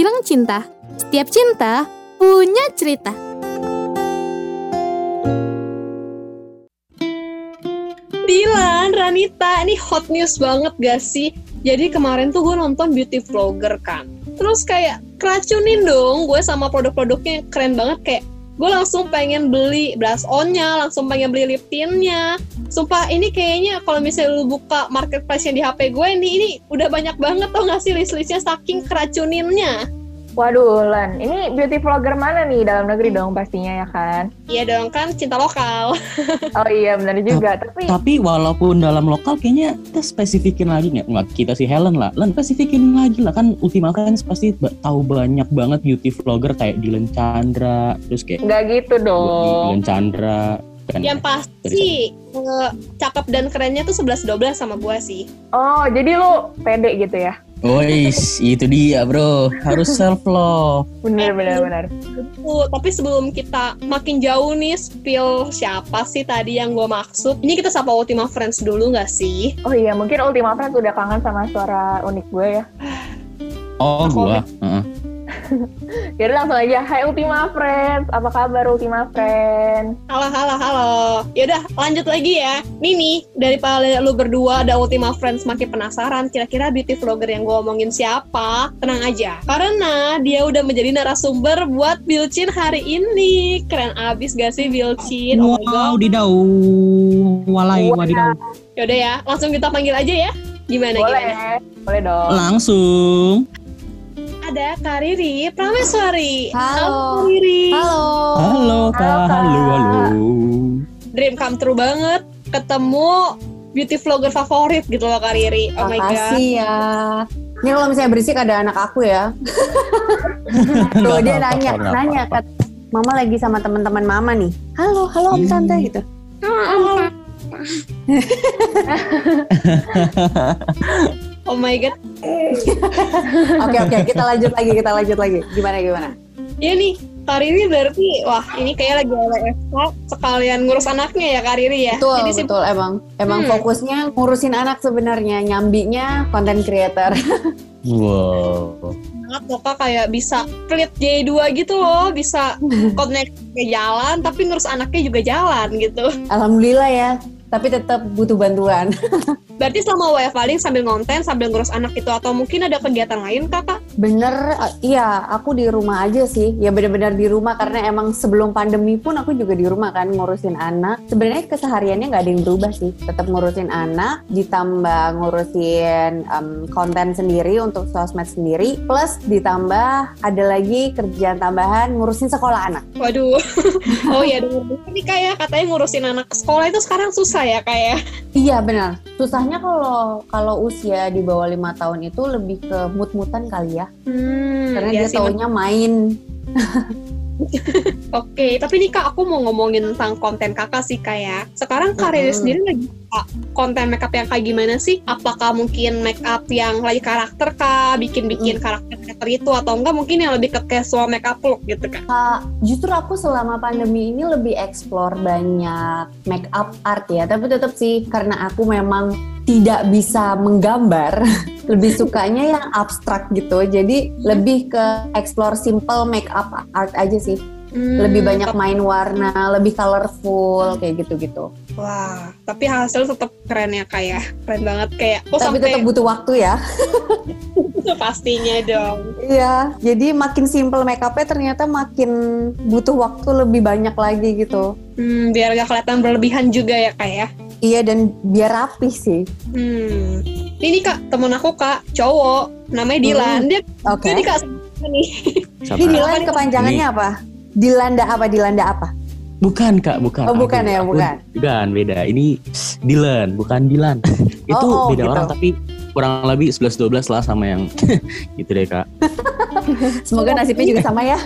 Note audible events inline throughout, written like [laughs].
bilang cinta. Setiap cinta punya cerita. Dilan, Ranita, ini hot news banget gak sih? Jadi kemarin tuh gue nonton beauty vlogger kan. Terus kayak keracunin dong gue sama produk-produknya keren banget kayak gue langsung pengen beli blush on-nya, langsung pengen beli lip tint-nya. Sumpah ini kayaknya kalau misalnya lu buka marketplace-nya di HP gue ini ini udah banyak banget tau gak sih list-listnya saking keracuninnya. Waduh, Lan, ini beauty vlogger mana nih dalam negeri dong pastinya ya kan? Iya dong kan cinta lokal. [laughs] Oh iya benar juga, tapi Tapi walaupun dalam lokal kayaknya kita spesifikin lagi nggak? Nggak kita si Helen lah. Len spesifikin lagi lah kan Ultima Friends pasti tahu banyak banget beauty vlogger kayak Dylan Chandra, terus kayak nggak gitu Dylan dong. Chandra. Kan. Yang pasti eh, cakep dan kerennya tuh 11-12 sama gue sih. Oh, jadi lu pede gitu ya? Wois, itu dia bro. Harus [laughs] self love. Bener, bener, bener. Betul, tapi sebelum kita makin jauh nih spill siapa sih tadi yang gue maksud. Ini kita sapa Ultima Friends dulu gak sih? Oh iya, mungkin Ultima Friends udah kangen sama suara unik gue ya. Oh gua. Heeh. [laughs] Jadi langsung aja, Hai Ultima Friends, apa kabar Ultima Friends? Halo, halo, halo. Yaudah, lanjut lagi ya. Nih, daripada lu berdua ada Ultima Friends makin penasaran, kira-kira beauty vlogger yang gue omongin siapa? Tenang aja, karena dia udah menjadi narasumber buat Bilcin hari ini. Keren abis gak sih Bilcin? Oh my god. Wow, didau. Walai, Wow. wadidau. Yaudah ya, langsung kita panggil aja ya. Gimana, gimana? Boleh, boleh dong. Langsung. Ada Kariri Prameswari. Halo. Kariri. Halo. Halo kak, Halo, Kak. halo halo. Dream come true banget. Ketemu beauty vlogger favorit gitu loh Kariri. Oh my god. Makasih ya. Ini kalau misalnya berisik ada anak aku ya. [laughs] Tuh dia apa-apa, nanya, nggak nanya apa-apa. kat, Mama lagi sama teman-teman Mama nih. Halo, halo Om Hmm. Tante gitu. [laughs] [laughs] Oh my god. [laughs] Oke oke, kita lanjut lagi, kita lanjut lagi. Gimana gimana? Iya nih, Kariri berarti wah ini kayak lagi LFK sekalian ngurus anaknya ya Kariri ya. Betul, Jadi sih betul emang. Emang Hmm. fokusnya ngurusin anak sebenarnya, nyambinya konten creator. [laughs] Wow. banget loh Kak kayak bisa split J2 gitu loh, bisa [laughs] connect ke jalan tapi ngurus anaknya juga jalan gitu. Alhamdulillah ya. Tapi tetap butuh bantuan. Berarti selama WFH sambil ngonten, sambil ngurus anak itu atau mungkin ada kegiatan lain kakak? Bener, eh, iya aku di rumah aja sih. Ya benar-benar di rumah karena emang sebelum pandemi pun aku juga di rumah kan ngurusin anak. Sebenarnya kesehariannya nggak ada yang berubah sih. Tetap ngurusin anak, ditambah ngurusin em, konten sendiri untuk sosmed sendiri. Plus ditambah ada lagi kerjaan tambahan ngurusin sekolah anak. Waduh, [laughs] oh iya denger nih kayak katanya ngurusin anak sekolah itu sekarang susah ya kayak. Iya benar. Susahnya kalau kalau usia di bawah lima tahun itu lebih ke mut-mutan kali ya. Hmm, Karena iya dia sih, taunya main. [laughs] Oke, tapi nih kak aku mau ngomongin tentang konten kakak sih kak ya. Sekarang kak Riri sendiri lagi suka konten makeup yang kayak gimana sih? Apakah mungkin makeup yang lagi karakter kak, bikin-bikin karakter-karakter itu atau enggak mungkin yang lebih ke casual makeup look gitu kak? Kak, justru aku selama pandemi ini lebih explore banyak make up art ya. Tapi tetap sih karena aku memang tidak bisa menggambar, [laughs] lebih sukanya yang abstrak gitu. Jadi lebih ke explore simple make up art aja sih. Hmm, Lebih banyak main warna, lebih colorful kayak gitu-gitu. Wah, tapi hasil tetap keren ya kak ya. Keren banget kayak. Aku Tapi sampai tetap butuh waktu ya. [laughs] pastinya dong. Iya, jadi makin simple make upnya ternyata makin butuh waktu lebih banyak lagi gitu. Hmm, biar gak kelihatan berlebihan juga ya kak ya. Iya dan biar rapih sih. Hmm. Ini kak, temen aku kak, cowok, namanya Dilan. Dia, Oke. dia nih kak nih. Siapa? Ini Dilan kepanjangannya apa? Dilanda apa? Dilanda apa? Bukan kak, bukan. Oh, bukan Aduh, ya, aku- bukan. Bukan, beda. Ini Dylan, bukan Dilan. [laughs] Itu Oh, oh, beda gitu. orang tapi kurang lebih 11-12 lah sama yang [laughs] gitu deh kak. [laughs] Semoga nasibnya juga sama ya.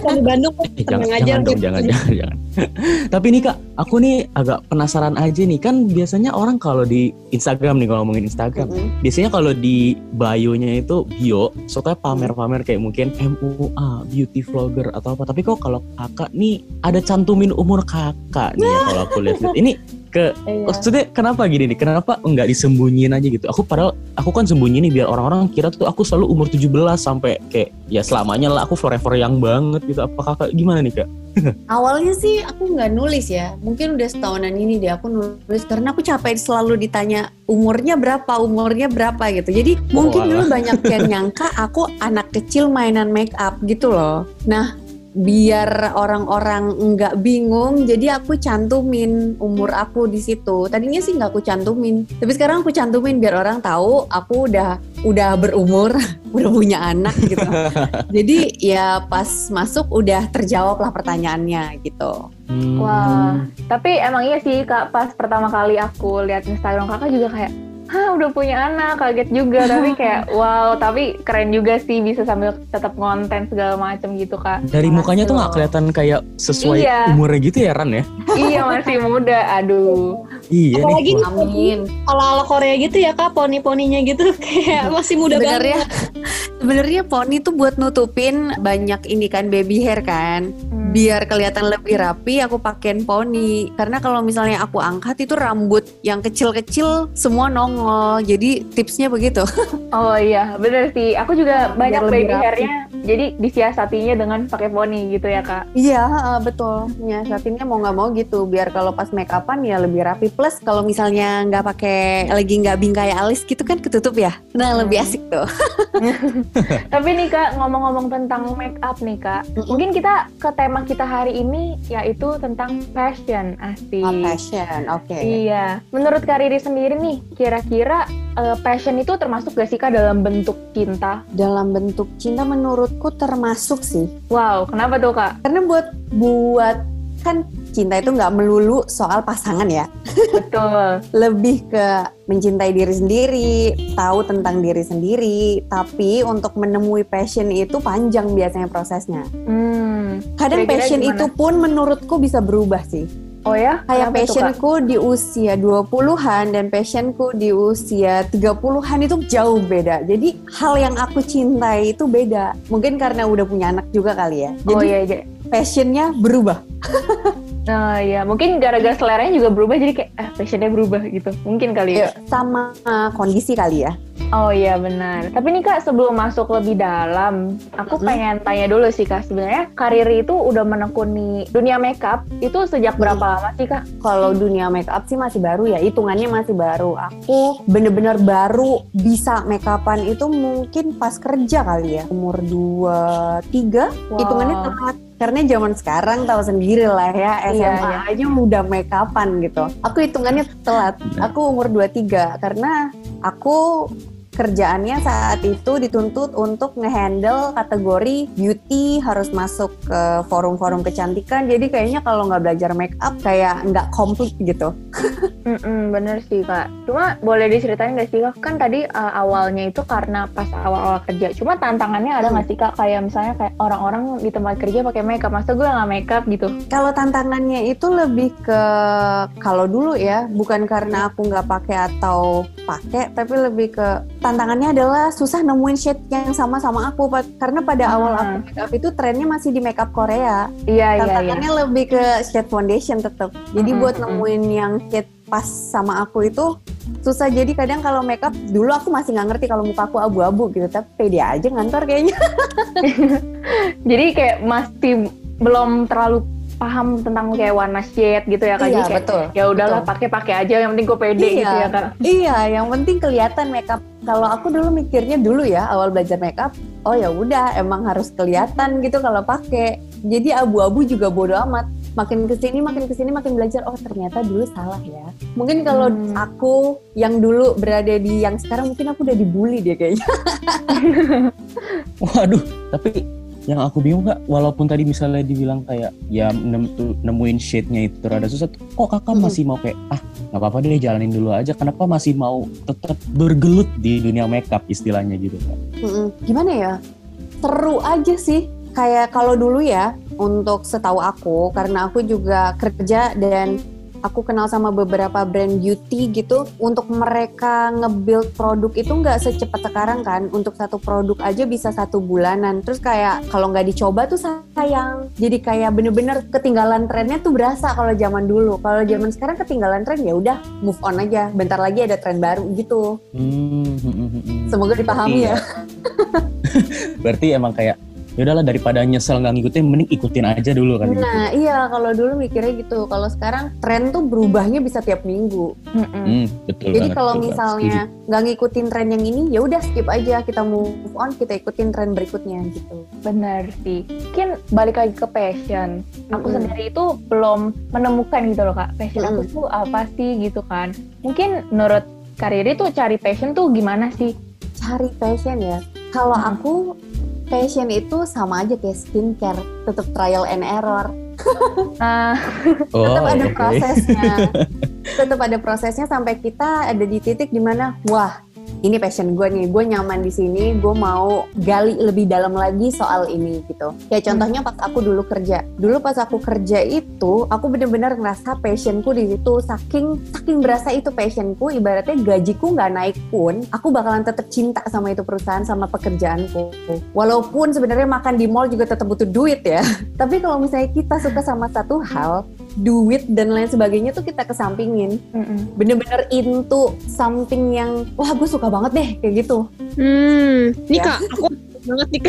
Kalau di Bandung, [laughs] jangan, aja. jangan dong, jangan, jangan, jangan. [laughs] Tapi nih kak, aku nih agak penasaran aja nih. Kan biasanya orang kalau di Instagram nih, kalau ngomongin Instagram. Mm-mm. Biasanya kalau di bio-nya itu bio, suka pamer-pamer kayak mungkin MUA, beauty vlogger atau apa. Tapi kok kalau kakak nih ada cantumin umur kakak nih ya kalau aku lihat-lihat. Ini ke Iya. maksudnya kenapa gini nih kenapa nggak disembunyiin aja gitu aku padahal aku kan sembunyi nih biar orang-orang kira tuh aku selalu umur 17 sampai kayak ya selamanya lah aku forever young banget gitu apa kakak gimana nih kak [laughs] Awalnya sih aku nggak nulis ya. Mungkin udah setahunan ini deh aku nulis karena aku capek selalu ditanya umurnya berapa, umurnya berapa gitu. Jadi mungkin alah. dulu banyak yang [laughs] nyangka aku anak kecil mainan make up gitu loh. Nah, biar orang-orang nggak bingung, jadi aku cantumin umur aku di situ. Tadinya sih nggak aku cantumin, tapi sekarang aku cantumin biar orang tahu aku udah udah berumur, [laughs] udah punya anak gitu. [laughs] Jadi ya pas masuk udah terjawab lah pertanyaannya gitu. Hmm. Wah, tapi emang iya sih kak pas pertama kali aku lihat Instagram kakak juga kayak, hah udah punya anak, kaget juga. tapi [laughs] kayak wow, tapi keren juga sih bisa sambil tetap konten segala macam gitu kak. dari mukanya tuh nggak kelihatan kayak sesuai Iya. umurnya gitu ya Ran ya [laughs] iya masih muda, aduh. iya Apalagi nih nih Amin. ala-ala Korea gitu ya kak, poni-poninya gitu [laughs] kayak masih muda Sebenarnya banget. sebenarnya poni tuh buat nutupin banyak ini kan baby hair kan. Hmm. Biar kelihatan lebih rapi aku pakein poni. Karena kalau misalnya aku angkat itu rambut yang kecil-kecil semua nongol. Jadi tipsnya begitu. [laughs] Oh iya, bener sih. Aku juga banyak lebih baby hairnya, jadi disiasatinya dengan pakai poni gitu ya kak. Iya, heeh, betul. Nyiasatinnya mau nggak mau gitu, biar kalau pas make upan ya lebih rapi. Plus kalau misalnya nggak pakai lagi nggak bingkai alis gitu kan ketutup ya. Nah lebih Hmm. asik tuh. [laughs] Tapi nih kak, ngomong-ngomong tentang make up nih kak, Mm-mm. mungkin kita ke tema kita hari ini yaitu tentang fashion, asik. Oh, fashion, oke. Iya, menurut Kak Riri sendiri nih, kira-kira eh, passion itu termasuk gak sih Kak dalam bentuk cinta? Dalam bentuk cinta menurutku termasuk sih. Wow, kenapa tuh Kak? Karena buat buat kan cinta itu nggak melulu soal pasangan ya. Betul. [laughs] Lebih ke mencintai diri sendiri, tahu tentang diri sendiri. Tapi untuk menemui passion itu panjang biasanya prosesnya. Hmm. Kadang Kira-kira passion gimana? itu pun menurutku bisa berubah sih. Oh ya? Kayak passionku di usia 20-an dan passionku di usia 30-an itu jauh beda. Jadi hal yang aku cintai itu beda. Mungkin karena udah punya anak juga kali ya. Oh Jadi iya, iya. passionnya berubah. [laughs] Nah iya, mungkin gara-gara seleranya juga berubah jadi kayak eh passionnya berubah gitu. Mungkin kali ya. Sama uh, kondisi kali ya. Oh iya benar. Tapi nih Kak sebelum masuk lebih dalam, aku Mm-mm. pengen tanya dulu sih Kak sebenarnya karir itu udah menekuni dunia makeup itu sejak berapa lama sih Kak? Kalau dunia make up sih masih baru ya, hitungannya masih baru. Aku bener-bener baru bisa make upan itu mungkin pas kerja kali ya, umur 23, hitungannya telat. Karena zaman sekarang tahu sendiri lah ya, Iya, SMA iya. aja udah make upan gitu. Aku hitungannya telat. Aku umur 23 karena aku kerjaannya saat itu dituntut untuk ngehandle kategori beauty harus masuk ke forum-forum kecantikan jadi kayaknya kalau nggak belajar make up kayak nggak komplit gitu [laughs] Mm-mm, bener sih kak. Cuma boleh diceritain gak sih kak? Kan tadi uh, awalnya itu karena pas awal-awal kerja. Cuma tantangannya ada Hmm. nggak sih kak? Kayak misalnya kayak orang-orang di tempat kerja pakai makeup, masa gue nggak makeup gitu? kalau tantangannya itu lebih ke kalau dulu ya bukan karena aku nggak pakai atau pakai tapi lebih ke tantangannya adalah susah nemuin shade yang sama sama aku karena pada Hmm. awal aku make up itu trennya masih di make up Korea Iya iya iya. tantangannya lebih ke shade foundation tetap. Jadi Mm-mm, buat mm-mm. nemuin yang shade pas sama aku itu susah. Jadi kadang kalau makeup dulu aku masih nggak ngerti kalau muka aku abu-abu gitu. Tapi pede aja ngantor kayaknya. [laughs] Jadi kayak masih belum terlalu paham tentang kayak warna shade gitu ya kak? Iya, kayak, betul, Ya udahlah betul. pakai-pakai aja. Yang penting gue pede Iya. gitu ya kak. iya, yang penting kelihatan makeup. Kalau aku dulu mikirnya dulu ya awal belajar makeup, oh ya udah emang harus kelihatan gitu kalau pakai. Jadi abu-abu juga bodo amat. Makin ke sini, makin ke sini, makin belajar. Oh ternyata dulu salah ya. Mungkin kalau Hmm. aku yang dulu berada di yang sekarang mungkin aku udah dibully dia kayaknya. [laughs] Waduh, tapi yang aku bingung kak, walaupun tadi misalnya dibilang kayak ya nem- nemuin shade-nya itu rada susah, kok kakak Mhm. masih mau kayak ah nggak apa-apa deh jalanin dulu aja. Kenapa masih mau tetap bergelut di dunia makeup istilahnya gitu kak? Mm-mm. Gimana ya? Seru aja sih. Kayak kalau dulu ya, untuk setahu aku, karena aku juga kerja dan aku kenal sama beberapa brand beauty gitu untuk mereka nge-build produk itu nggak secepat sekarang kan. Untuk satu produk aja bisa satu bulanan. Terus kayak kalau nggak dicoba tuh sayang. Jadi kayak bener-bener ketinggalan trennya tuh berasa kalau zaman dulu. Kalau zaman sekarang ketinggalan tren ya udah move on aja. Bentar lagi ada tren baru gitu. Hmm, hmm, hmm, hmm. semoga dipahami ya. [laughs] Berarti emang kayak ya udahlah daripada nyesel nggak ngikutin mending ikutin aja dulu kan gitu. nah iya kalau dulu mikirnya gitu kalau sekarang tren tuh berubahnya bisa tiap minggu Mm-mm. Hmm, betul Jadi kalau misalnya nggak ngikutin tren yang ini, ya udah skip aja kita move on, kita ikutin tren berikutnya gitu. Benar sih. Mungkin balik lagi ke passion. Aku Mm-mm. sendiri itu belum menemukan gitu loh kak. Passion aku Mm-mm. tuh apa sih gitu kan. Mungkin menurut Kariri tuh cari passion tuh gimana sih? Cari passion ya. Kalau Hmm. aku passion itu sama aja kayak skincare, tetap trial and error, Nah, [laughs] Oh, tetap ada oke. prosesnya, [laughs] tetap ada prosesnya sampai kita ada di titik di mana wah ini passion gue nih, gue nyaman di sini, gue mau gali lebih dalam lagi soal ini gitu. Kayak contohnya pas aku dulu kerja, dulu pas aku kerja itu, aku bener-bener ngerasa passionku di situ, saking saking berasa itu passionku, ibaratnya gajiku nggak naik pun, aku bakalan tetap cinta sama itu perusahaan, sama pekerjaanku. Walaupun sebenarnya makan di mall juga tetap butuh duit ya, [laughs] tapi kalau misalnya kita suka sama satu hal, duit dan lain sebagainya tuh kita kesampingin mm-mm. bener-bener into something yang wah gue suka banget deh kayak gitu Hmm, nih Ya. kak, aku [laughs] banget nih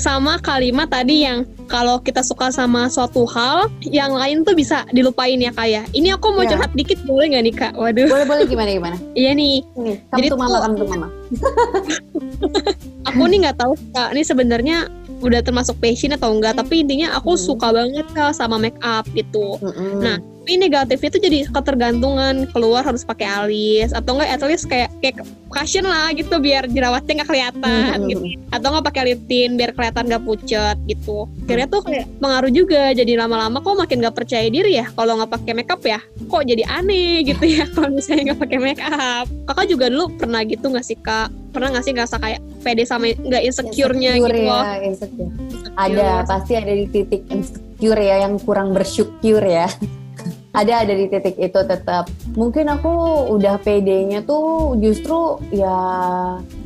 sama kalimat tadi yang kalau kita suka sama suatu hal, yang lain tuh bisa dilupain ya kak ya. Ini aku mau Ya. curhat dikit boleh nggak nih kak? Waduh, boleh boleh gimana gimana iya nih, nih Jadi tuh mama kamu tuh mama [laughs] aku nih nggak tahu kak. Ini sebenarnya udah termasuk passion atau enggak, tapi intinya aku Hmm. suka banget sama make up gitu. Mm-mm. Nah, tapi negatifnya tuh jadi ketergantungan keluar harus pakai alis atau enggak at least kayak kayak cushion lah gitu biar jerawatnya nggak kelihatan Mm-mm. gitu. atau nggak pakai lip tint biar kelihatan nggak pucet gitu. Akhirnya tuh kayak pengaruh juga jadi lama-lama kok makin nggak percaya diri ya kalau nggak pakai makeup ya kok jadi aneh gitu ya [laughs] kalau misalnya nggak pakai makeup. Kakak juga dulu pernah gitu nggak sih kak? Pernah nggak sih ngerasa kayak pede sama nggak insecure-nya Insecure gitu? ya, loh insecure. ada pasti ada di titik insecure ya yang kurang bersyukur ya [laughs] ada ada di titik itu tetap. Mungkin aku udah pedenya tuh justru ya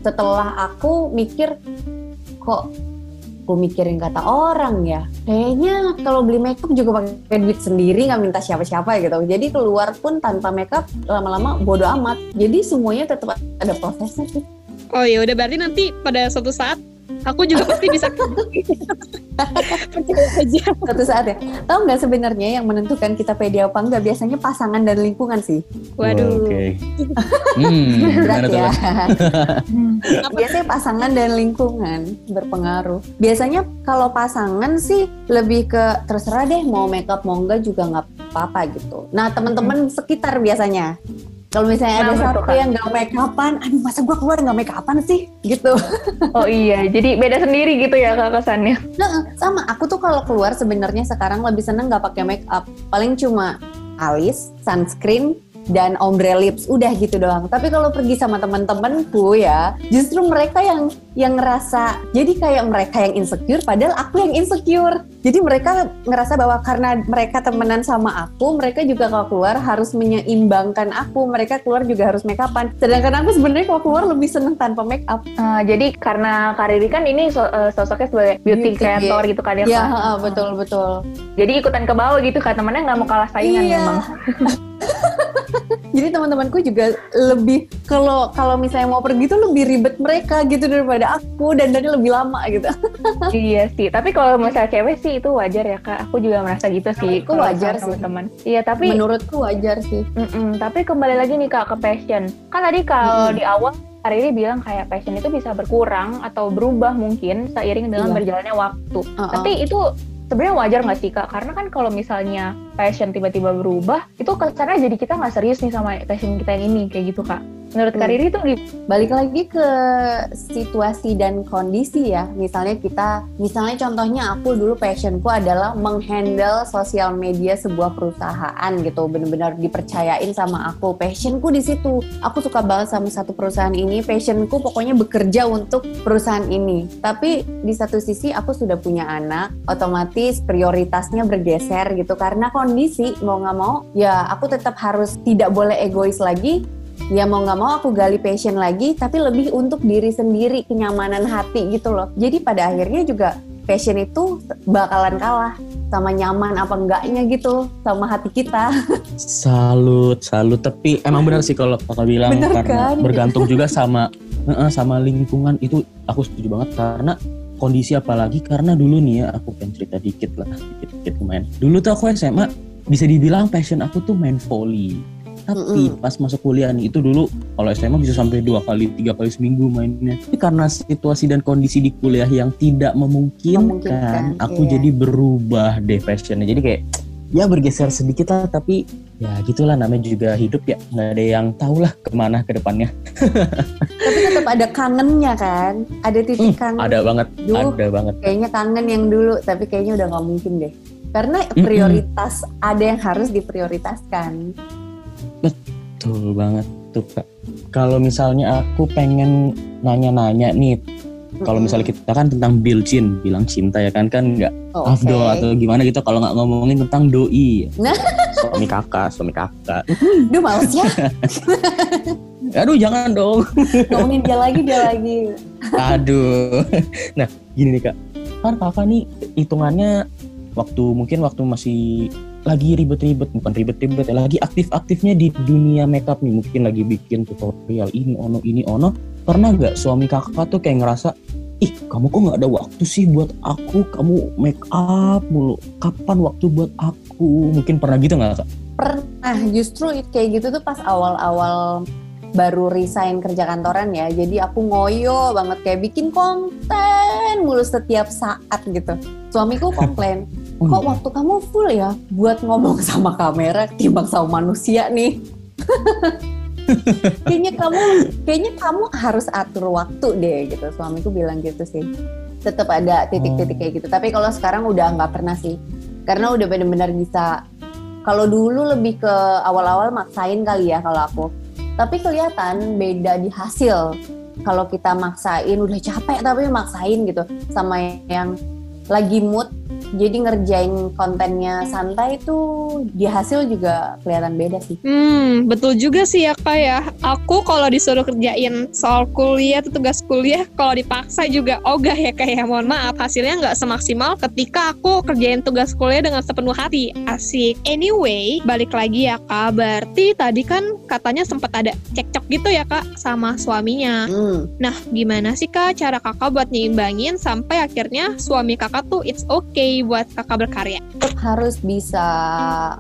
setelah aku mikir kok aku mikirin kata orang ya? Kayaknya kalau beli makeup juga pakai duit sendiri nggak minta siapa-siapa gitu. Jadi keluar pun tanpa makeup lama-lama bodo amat. Jadi semuanya tetap ada prosesnya sih. Oh ya udah berarti nanti pada suatu saat aku juga pasti bisa [laughs] percaya aja. Satu saat ya. Tahu nggak sebenarnya yang menentukan kita pede apa enggak biasanya pasangan dan lingkungan sih. Waduh. Oke. [laughs] Hmm, berat gimana tuh? ya. [laughs] Hmm. biasanya pasangan dan lingkungan berpengaruh. Biasanya kalau pasangan sih lebih ke terserah deh mau makeup mau enggak juga nggak apa-apa gitu. Nah teman-teman sekitar biasanya kalau misalnya ada Kenapa tuh, satu Kak? yang nggak make upan, aduh masa gua keluar nggak make upan sih gitu. [laughs] Oh iya, jadi beda sendiri gitu ya kak kesannya. Nah, sama aku tuh kalau keluar sebenarnya sekarang lebih seneng nggak pakai make up. Paling cuma alis, sunscreen, dan ombre lips. Udah gitu doang. Tapi kalau pergi sama teman-temanku ya, justru mereka yang yang ngerasa jadi kayak mereka yang insecure padahal aku yang insecure. Jadi mereka ngerasa bahwa karena mereka temenan sama aku, mereka juga kalau keluar harus menyeimbangkan aku. Mereka keluar juga harus make upan. Sedangkan aku sebenarnya kalau keluar lebih seneng tanpa make up. Ah, jadi karena Kariri kan ini so- eh, sosoknya sebagai beauty, Beauty, creator gitu kan ya Kak? heeh, betul betul. Jadi ikutan ke bawah gitu kan temennya nggak mau kalah saingan Iya. memang. [laughs] Jadi teman-temanku juga lebih kalau kalau misalnya mau pergi tuh lebih ribet mereka gitu daripada aku dan dan lebih lama gitu. [laughs] iya sih. Tapi kalau misalnya cewek sih itu wajar ya kak. Aku juga merasa gitu sih. Kalau wajar sama sih. teman-teman. Iya tapi Menurutku wajar sih. Mm-mm, tapi kembali lagi nih kak ke passion. Kan tadi kalau Mm-mm. di awal Kariri bilang kayak passion itu bisa berkurang atau berubah mungkin seiring dengan Iya. berjalannya waktu. Uh-uh. Tapi itu sebenarnya wajar nggak sih kak? Karena kan kalau misalnya passion tiba-tiba berubah, itu kesannya jadi kita nggak serius nih sama passion kita yang ini kayak gitu kak. Menurut Kak Hmm. Riri itu balik lagi ke situasi dan kondisi ya. Misalnya kita misalnya contohnya aku dulu passionku adalah menghandle sosial media sebuah perusahaan gitu. Benar-benar dipercayain sama aku. Passionku di situ. Aku suka banget sama satu perusahaan ini. Passionku pokoknya bekerja untuk perusahaan ini. Tapi di satu sisi aku sudah punya anak otomatis prioritasnya bergeser gitu. Karena kondisi mau nggak mau ya aku tetap harus tidak boleh egois lagi ya mau nggak mau aku gali passion lagi tapi lebih untuk diri sendiri kenyamanan hati gitu loh jadi pada akhirnya juga passion itu bakalan kalah sama nyaman apa enggaknya gitu sama hati kita [laughs] Salut, salut. Tapi emang benar sih kalau kakak bilang Bener karena kan? bergantung juga sama sama lingkungan itu aku setuju banget karena kondisi apalagi karena dulu nih ya aku pengen cerita dikit lah dikit-dikit lumayan. Dulu tuh aku SMA bisa dibilang passion aku tuh main volley. Tapi Mm-mm. pas masuk kuliah nih itu dulu kalau SMA bisa sampai dua kali tiga kali seminggu mainnya. Tapi karena situasi dan kondisi di kuliah yang tidak memungkinkan, Memungkinkan, aku iya. jadi berubah deh passionnya. Jadi kayak ya bergeser sedikit lah tapi ya gitulah namanya juga hidup ya nggak ada yang tahu lah ke mana ke depannya [laughs] tapi tetap ada kangennya kan ada titik kangen Hmm, ada banget Duh. ada banget kayaknya kangen yang dulu tapi kayaknya udah nggak mungkin deh karena prioritas ada yang harus diprioritaskan betul banget tuh kak. Kalau misalnya aku pengen nanya-nanya nih kalau misalnya kita kan tentang bilcin bilang cinta ya kan kan nggak? Oh, afdol oke. atau gimana gitu kalau nggak ngomongin tentang doi. Nah. suami kakak suami kakak. Duh males ya. [laughs] Aduh jangan dong. Ngomongin dia lagi dia lagi. Aduh. Nah, gini nih Kak. Kan Kakak nih hitungannya waktu mungkin waktu masih lagi ribet-ribet, bukan ribet-ribet ya, lagi aktif-aktifnya di dunia makeup nih, mungkin lagi bikin tutorial ini ono ini ono. Pernah nggak suami Kakak tuh kayak ngerasa, ih kamu kok nggak ada waktu sih buat aku, kamu make up mulu, kapan waktu buat aku? Mungkin pernah gitu nggak Kak? pernah justru kayak gitu tuh pas awal-awal baru resign kerja kantoran ya jadi aku ngoyo banget kayak bikin konten mulu setiap saat gitu suamiku [laughs] komplain kok iya. waktu kamu full ya buat ngomong sama kamera timbang sama manusia nih? [laughs] Kayaknya kamu kayaknya kamu harus atur waktu deh gitu. Suamiku bilang gitu sih. Tetap ada titik-titik kayak gitu. Tapi kalau sekarang udah nggak pernah sih. Karena udah benar-benar bisa kalau dulu lebih ke awal-awal maksain kali ya kalau aku. Tapi kelihatan beda di hasil. Kalau kita maksain udah capek tapi maksain gitu. Sama yang lagi mood jadi ngerjain kontennya santai tuh di hasil juga kelihatan beda sih Hmm, betul juga sih ya kak ya. Aku kalau disuruh kerjain soal kuliah, atau tugas kuliah, kalau dipaksa juga ogah ya kak ya. Mohon maaf, hasilnya nggak semaksimal ketika aku kerjain tugas kuliah dengan sepenuh hati. Asik. Anyway, balik lagi ya kak. Berarti tadi kan katanya sempat ada cekcok gitu ya kak sama suaminya. hmm. Nah, gimana sih kak cara kakak buat nyimbangin sampai akhirnya suami kakak tuh it's okay buat kakak berkarya? tetap harus bisa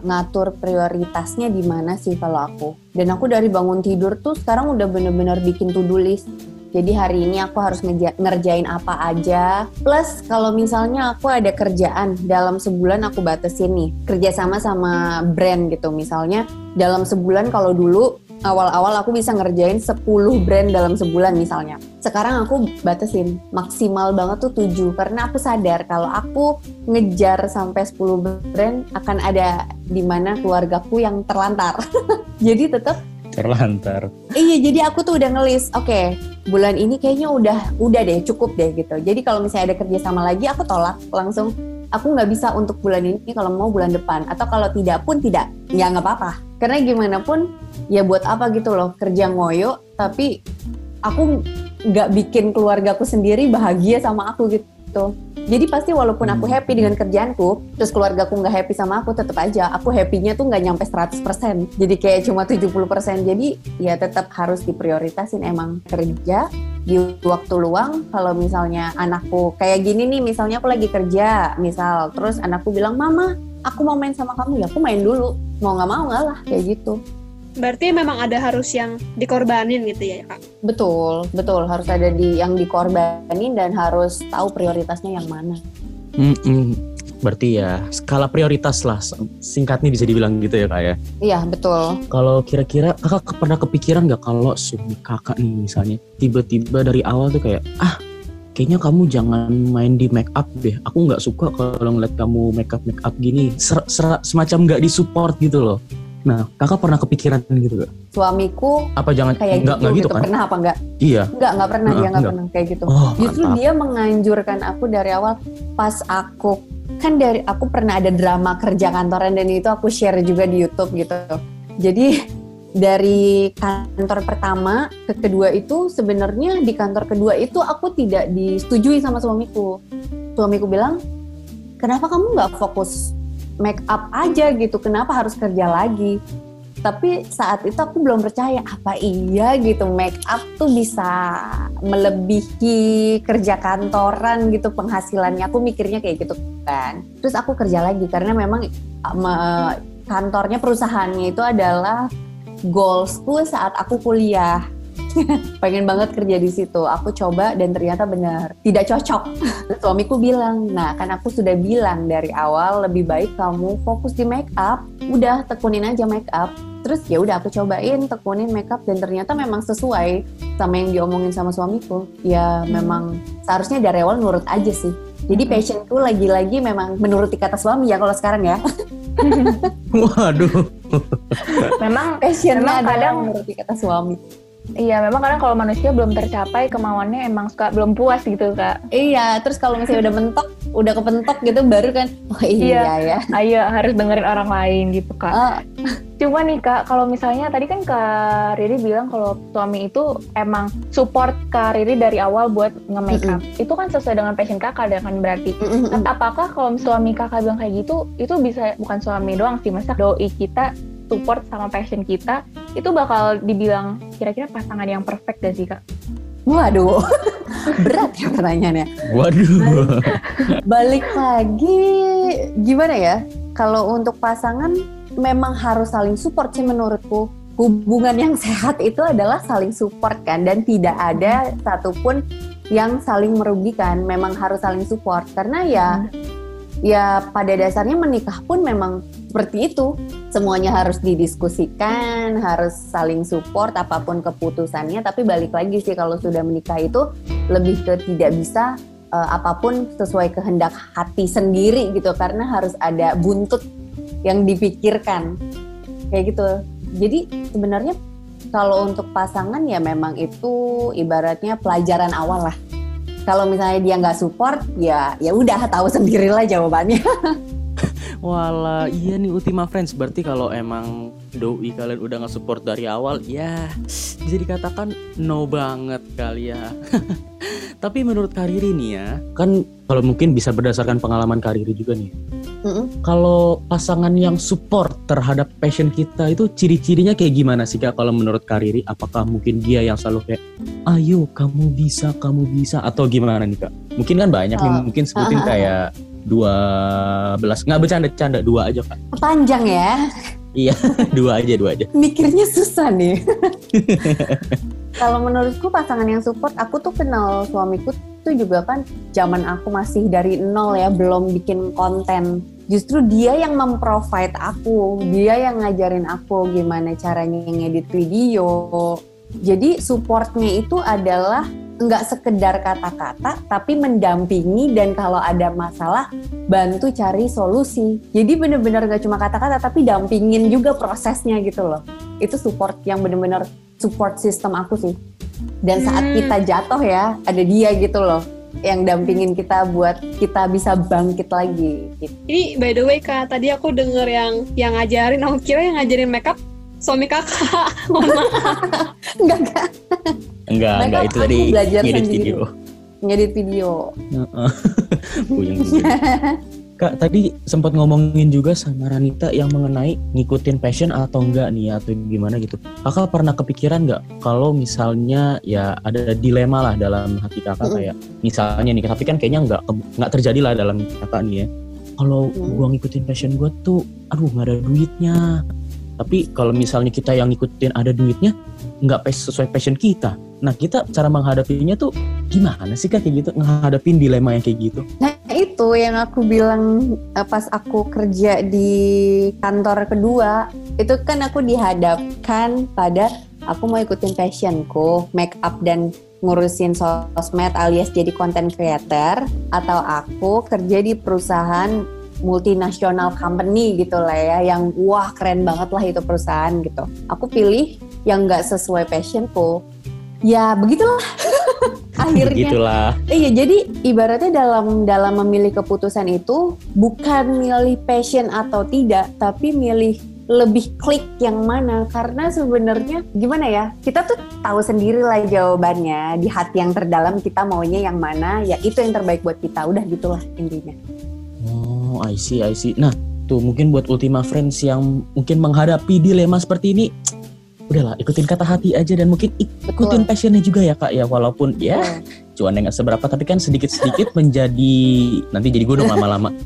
ngatur prioritasnya di mana sih kalau aku. Dan aku dari bangun tidur tuh sekarang udah bener-bener bikin to-do list. Jadi hari ini aku harus ngerjain apa aja. Plus kalau misalnya aku ada kerjaan dalam sebulan aku batasin nih kerjasama sama brand gitu. Misalnya dalam sebulan kalau dulu awal-awal aku bisa ngerjain 10 brand dalam sebulan misalnya. Sekarang aku batasin maksimal banget tuh 7 karena aku sadar kalau aku ngejar sampai 10 brand akan ada di mana keluargaku yang terlantar. [laughs] jadi tetap Terlantar. iya jadi aku tuh udah ngelis oke bulan ini kayaknya udah udah deh cukup deh gitu. Jadi kalau misalnya ada kerja sama lagi aku tolak langsung aku nggak bisa untuk bulan ini kalau mau bulan depan. Atau kalau tidak pun tidak ya nggak apa-apa. Karena gimana pun ya buat apa gitu loh kerja ngoyo tapi aku nggak bikin keluargaku sendiri bahagia sama aku gitu jadi pasti walaupun aku Hmm. happy dengan kerjaanku terus keluargaku nggak happy sama aku tetap aja aku happynya tuh nggak nyampe 100% jadi kayak cuma 70% jadi ya tetap harus diprioritasin emang kerja di waktu luang. Kalau misalnya anakku kayak gini nih misalnya aku lagi kerja misal terus anakku bilang mama aku mau main sama kamu. Ya aku main dulu. Mau nggak mau nggak lah kayak gitu Berarti memang ada harus yang dikorbanin gitu ya kak? betul betul harus ada di yang dikorbanin dan harus tahu prioritasnya yang mana Mm-mm. Berarti ya skala prioritas lah singkatnya bisa dibilang gitu ya kak ya. Iya betul. Kalau kira-kira kakak pernah kepikiran nggak kalau suami kakak nih misalnya tiba-tiba dari awal tuh kayak ah kayaknya kamu jangan main di make up deh. Aku nggak suka kalau ngeliat kamu make up make up gini. Ser- ser- semacam nggak disupport gitu loh. Nah kakak pernah kepikiran gitu gak? Suamiku Apa jangan kayak nggak gitu, nggak gitu, gitu. kan? Pernah apa enggak? Iya. Enggak, enggak pernah Nggak, dia enggak nggak. pernah kayak gitu. Oh Justru mantap. dia menganjurkan aku dari awal pas aku kan dari aku pernah ada drama kerja kantoran dan itu aku share juga di YouTube gitu. Jadi dari kantor pertama ke kedua itu sebenarnya di kantor kedua itu aku tidak disetujui sama suamiku. Suamiku bilang, kenapa kamu nggak fokus make up aja gitu? Kenapa harus kerja lagi? Tapi saat itu aku belum percaya apa iya gitu make up tuh bisa melebihi kerja kantoran gitu penghasilannya. Aku mikirnya kayak gitu kan. Terus aku kerja lagi karena memang me- kantornya perusahaannya itu adalah goalsku saat aku kuliah. [laughs] Pengen banget kerja di situ. Aku coba dan ternyata benar tidak cocok. [laughs] Suamiku bilang, "Nah, kan aku sudah bilang dari awal lebih baik kamu fokus di make up. Udah tekunin aja make up." Terus ya udah aku cobain tekunin make up dan ternyata memang sesuai sama yang diomongin sama suamiku. Ya memang seharusnya dari awal nurut aja sih. Jadi Hmm. passionku lagi-lagi memang menuruti kata suami ya kalau sekarang ya. [laughs] Waduh. Memang Passionnya Memang adalah kadang- menuruti kata suami. Iya memang kadang kalau manusia belum tercapai kemauannya emang suka belum puas gitu kak. Iya, terus kalau misalnya udah mentok, udah kepentok gitu baru kan, oh iya, ya. Ayo harus dengerin orang lain gitu kak. Oh, Cuma nih kak, kalau misalnya tadi kan Kak Riri bilang kalau suami itu emang support Kak Riri dari awal buat nge-make up. Itu kan sesuai dengan passion kakak dengan berarti. mm, mm, mm. Apakah kalau suami kakak bilang kayak gitu, itu bisa bukan suami doang sih, masa doi kita support sama passion kita, itu bakal dibilang kira-kira pasangan yang perfect gak sih kak? Waduh, [laughs] berat ya pertanyaannya. Waduh. Balik lagi, gimana ya? Kalau untuk pasangan memang harus saling support sih menurutku. Hubungan yang sehat itu adalah saling support kan dan tidak ada satupun yang saling merugikan. Memang harus saling support karena ya ya pada dasarnya menikah pun memang seperti itu. Semuanya harus didiskusikan, harus saling support apa pun keputusannya. Tapi balik lagi sih kalau sudah menikah itu lebih ke tidak bisa eh, apa pun sesuai kehendak hati sendiri gitu karena harus ada buntut yang dipikirkan kayak gitu. Jadi sebenarnya kalau untuk pasangan ya memang itu ibaratnya pelajaran awal lah. Kalau misalnya dia nggak support, ya ya udah tahu sendirilah jawabannya. [laughs] Wala, iya nih Ultima Friends. Berarti kalau emang doi kalian udah nge-support dari awal, ya bisa dikatakan no banget kali ya. [laughs] Tapi menurut Kariri nih ya, kan kalau mungkin bisa berdasarkan pengalaman Kariri juga nih. Mm-mm. Kalau pasangan yang support terhadap passion kita itu ciri-cirinya kayak gimana sih kak? Kalau menurut Kariri, apakah mungkin dia yang selalu kayak, ayo kamu bisa, kamu bisa, atau gimana nih kak? Mungkin kan banyak nih, Oh. mungkin sebutin Ah, ah, ah. kayak dua belas, nggak bercanda-canda, dua aja kak. Panjang ya, [laughs] dua aja, dua aja. mikirnya susah nih. [laughs] Kalau menurutku pasangan yang support, aku tuh kenal suamiku tuh juga kan zaman aku masih dari nol ya, belum bikin konten. Justru dia yang memprovide aku, dia yang ngajarin aku gimana caranya ngedit video. Jadi supportnya itu adalah nggak sekedar kata-kata, tapi mendampingi dan kalau ada masalah bantu cari solusi. Jadi bener-bener nggak cuma kata-kata, tapi dampingin juga prosesnya gitu loh. Itu support yang bener-bener support system aku sih. Dan saat Hmm. kita jatuh ya, ada dia gitu loh yang dampingin kita buat kita bisa bangkit lagi. Gitu. Ini by the way kak, tadi aku denger yang yang ngajarin, aku kira yang ngajarin makeup suami kakak. [laughs] Maaf. Enggak enggak Enggak, Mereka enggak itu tadi belajar ngedit sendiri. video. ngedit video. Puyeng. [laughs] [laughs] Kak, tadi sempat ngomongin juga sama Ranita yang mengenai ngikutin passion atau enggak nih atau gimana gitu. Kakak pernah kepikiran nggak kalau misalnya ya ada dilema lah dalam hati kakak kayak misalnya nih, tapi kan kayaknya nggak nggak terjadi lah dalam kakak nih ya. Kalau Mm. gua ngikutin passion gua tuh, aduh nggak ada duitnya. Tapi kalau misalnya kita yang ngikutin ada duitnya, nggak pas- sesuai passion kita. Nah kita cara menghadapinya tuh gimana sih kayak gitu? Menghadapin dilema yang kayak gitu? Nah itu yang aku bilang eh, pas aku kerja di kantor kedua, itu kan aku dihadapkan pada aku mau ikutin passionku, make up dan ngurusin sosmed alias jadi content creator atau aku kerja di perusahaan multinasional company gitu lah ya yang wah keren banget lah itu perusahaan gitu aku pilih yang nggak sesuai passionku ya begitulah. [laughs] Akhirnya. Begitulah. Iya, jadi ibaratnya dalam dalam memilih keputusan itu bukan milih passion atau tidak, tapi milih lebih klik yang mana. Karena sebenarnya gimana ya kita tuh tahu sendiri lah jawabannya. Di hati yang terdalam kita maunya yang mana ya itu yang terbaik buat kita. Udah gitulah intinya. Oh, I see, I see. Nah, tuh mungkin buat Ultima Friends yang mungkin menghadapi dilema seperti ini, udahlah ikutin kata hati aja dan mungkin ikutin passionnya juga ya kak ya walaupun ya cuannya nggak seberapa tapi kan sedikit-sedikit [laughs] menjadi nanti jadi gue dong lama-lama. [laughs]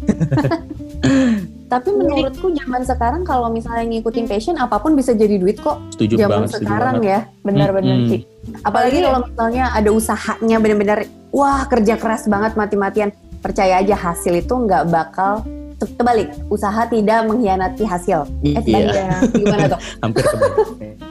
tapi menurutku zaman sekarang kalau misalnya ngikutin passion apa pun bisa jadi duit kok Setuju zaman banget, setuju sekarang banget. ya Benar-benar Mm-mm. sih. apalagi Apalagi- kalau misalnya ada usahanya bener-bener wah kerja keras banget mati-matian percaya aja hasil itu nggak bakal te- terbalik usaha tidak mengkhianati hasil eh Iya, sebaliknya. gimana tuh [laughs] hampir kebalik.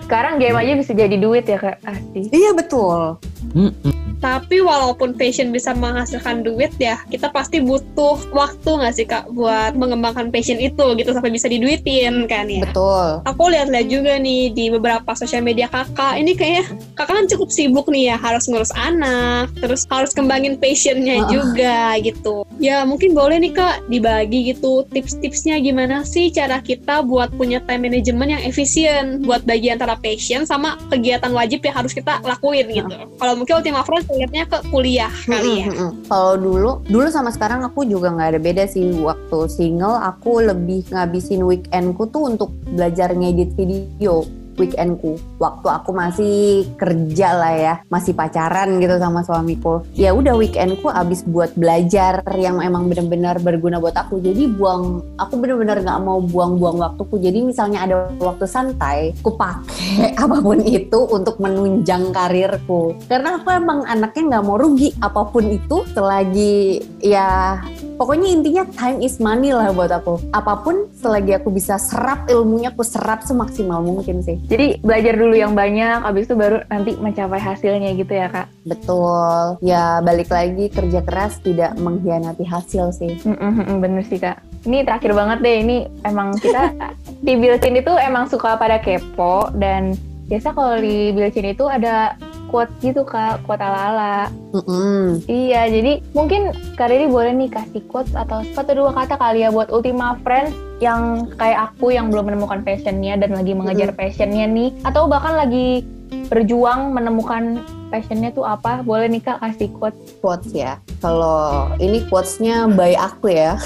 Sekarang game aja bisa jadi duit ya kak pasti. iya betul Mm-mm. Tapi walaupun passion bisa menghasilkan duit ya, kita pasti butuh waktu nggak sih kak buat mengembangkan passion itu gitu sampai bisa diduitin kan ya. betul Aku lihat-lihat juga nih di beberapa sosial media kakak, ini kayaknya kakak kan cukup sibuk nih ya, harus ngurus anak, terus harus kembangin passionnya Heeh. juga gitu. Ya mungkin boleh nih kak dibagi gitu tips-tipsnya gimana sih cara kita buat punya time management yang efisien buat bagi antara passion sama kegiatan wajib yang harus kita lakuin gitu. Kalau mungkin Ultima Friends lihatnya ke kuliah kali ya. Mm-mm, mm-mm. Kalau dulu, dulu sama sekarang aku juga nggak ada beda sih. Waktu single, aku lebih ngabisin weekendku tuh untuk belajar ngedit video weekendku. Waktu aku masih kerja lah ya, masih pacaran gitu sama suamiku. Ya udah weekendku abis buat belajar yang emang bener-bener berguna buat aku. Jadi buang, aku bener-bener nggak mau buang-buang waktuku. Jadi misalnya ada waktu santai, aku pakai [laughs] apa pun itu untuk menunjang karirku. Karena aku emang anaknya nggak mau rugi apa pun itu selagi ya pokoknya intinya time is money lah buat aku. Apa pun selagi aku bisa serap ilmunya aku serap semaksimal mungkin sih. Jadi belajar dulu yang banyak, abis itu baru nanti mencapai hasilnya gitu ya kak. Betul. Ya balik lagi kerja keras tidak mengkhianati hasil sih. Mm-mm, bener sih kak. Ini terakhir banget deh, ini emang kita di Bilcin itu emang suka pada kepo dan biasa kalau di Bilcin itu ada quote gitu kak, quote ala-ala. Mm-mm. Iya, jadi mungkin Kak Riri boleh nih kasih quotes atau satu dua kata kali ya buat Ultima Friends yang kayak aku yang belum menemukan passionnya dan lagi mengejar passionnya nih, atau bahkan lagi berjuang menemukan passionnya tuh apa? Boleh nih Kak kasih quotes? Quotes ya. Kalau ini quotesnya by aku ya.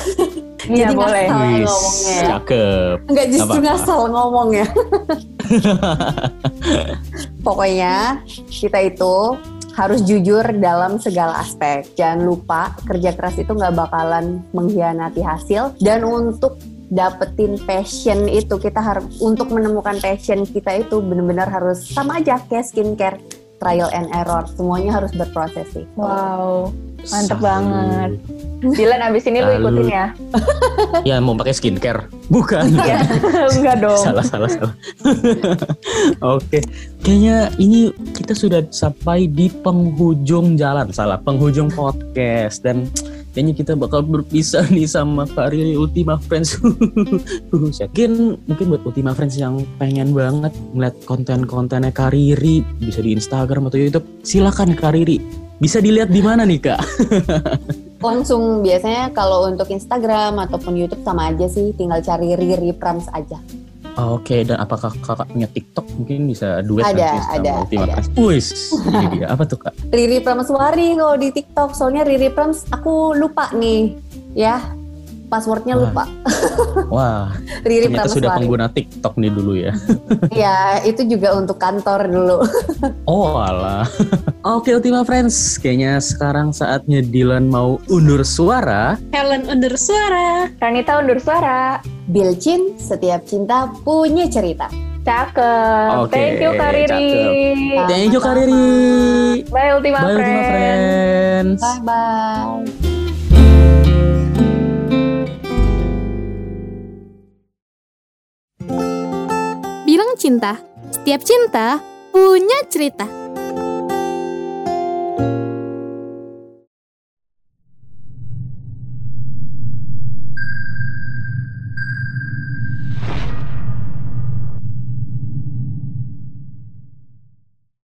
Iya Jadi boleh. ngasal Wis, ngomongnya ya. cakep. Enggak justru Apa-apa. ngasal ngomong ya. [laughs] Pokoknya kita itu harus jujur dalam segala aspek. Jangan lupa kerja keras itu nggak bakalan mengkhianati hasil dan untuk dapetin passion itu kita harus untuk menemukan passion kita itu benar-benar harus sama aja kayak skincare trial and error semuanya harus berproses sih. Wow, mantep Salut. banget. Dilan abis ini lu ikutin ya? [laughs] Ya mau pakai skincare? Bukan. Iya. [laughs] Enggak dong. salah salah salah. [laughs] Oke, kayaknya ini kita sudah sampai di penghujung jalan, salah penghujung podcast dan kayaknya kita bakal berpisah [laughs] nih sama Kak Riri Ultima Friends. [laughs] Yakin mungkin buat Ultima Friends yang pengen banget ngeliat konten-kontennya Kak Riri bisa di Instagram atau YouTube, silakan Kak Riri. Bisa dilihat di mana nih Kak? [laughs] Langsung biasanya kalau untuk Instagram ataupun YouTube sama aja sih tinggal cari Riri Prams aja. Oke, dan apakah kakak punya TikTok mungkin bisa duet Ada, nanti sama ada, Ultima ada. Friends? Wis, ini dia. Apa tuh kak? [laughs] Riri Prameswari kalau di TikTok soalnya Riri Prams aku lupa nih ya passwordnya Wah. lupa [laughs] Wah, Riri ternyata sudah Prameswari pengguna TikTok nih dulu ya. [laughs] ya itu juga untuk kantor dulu Oh alah. Oke Ultima Friends, kayaknya sekarang saatnya Dilan mau undur suara. Helen under suara. Ranita undur suara. Bilcin, setiap cinta punya cerita. Cakep. Okay. Thank you Kariri. Cakep. Thank you Kariri. Bye Ultima Bye, Friends. Ultima Friends. Bye bye. Bilang cinta, setiap cinta punya cerita.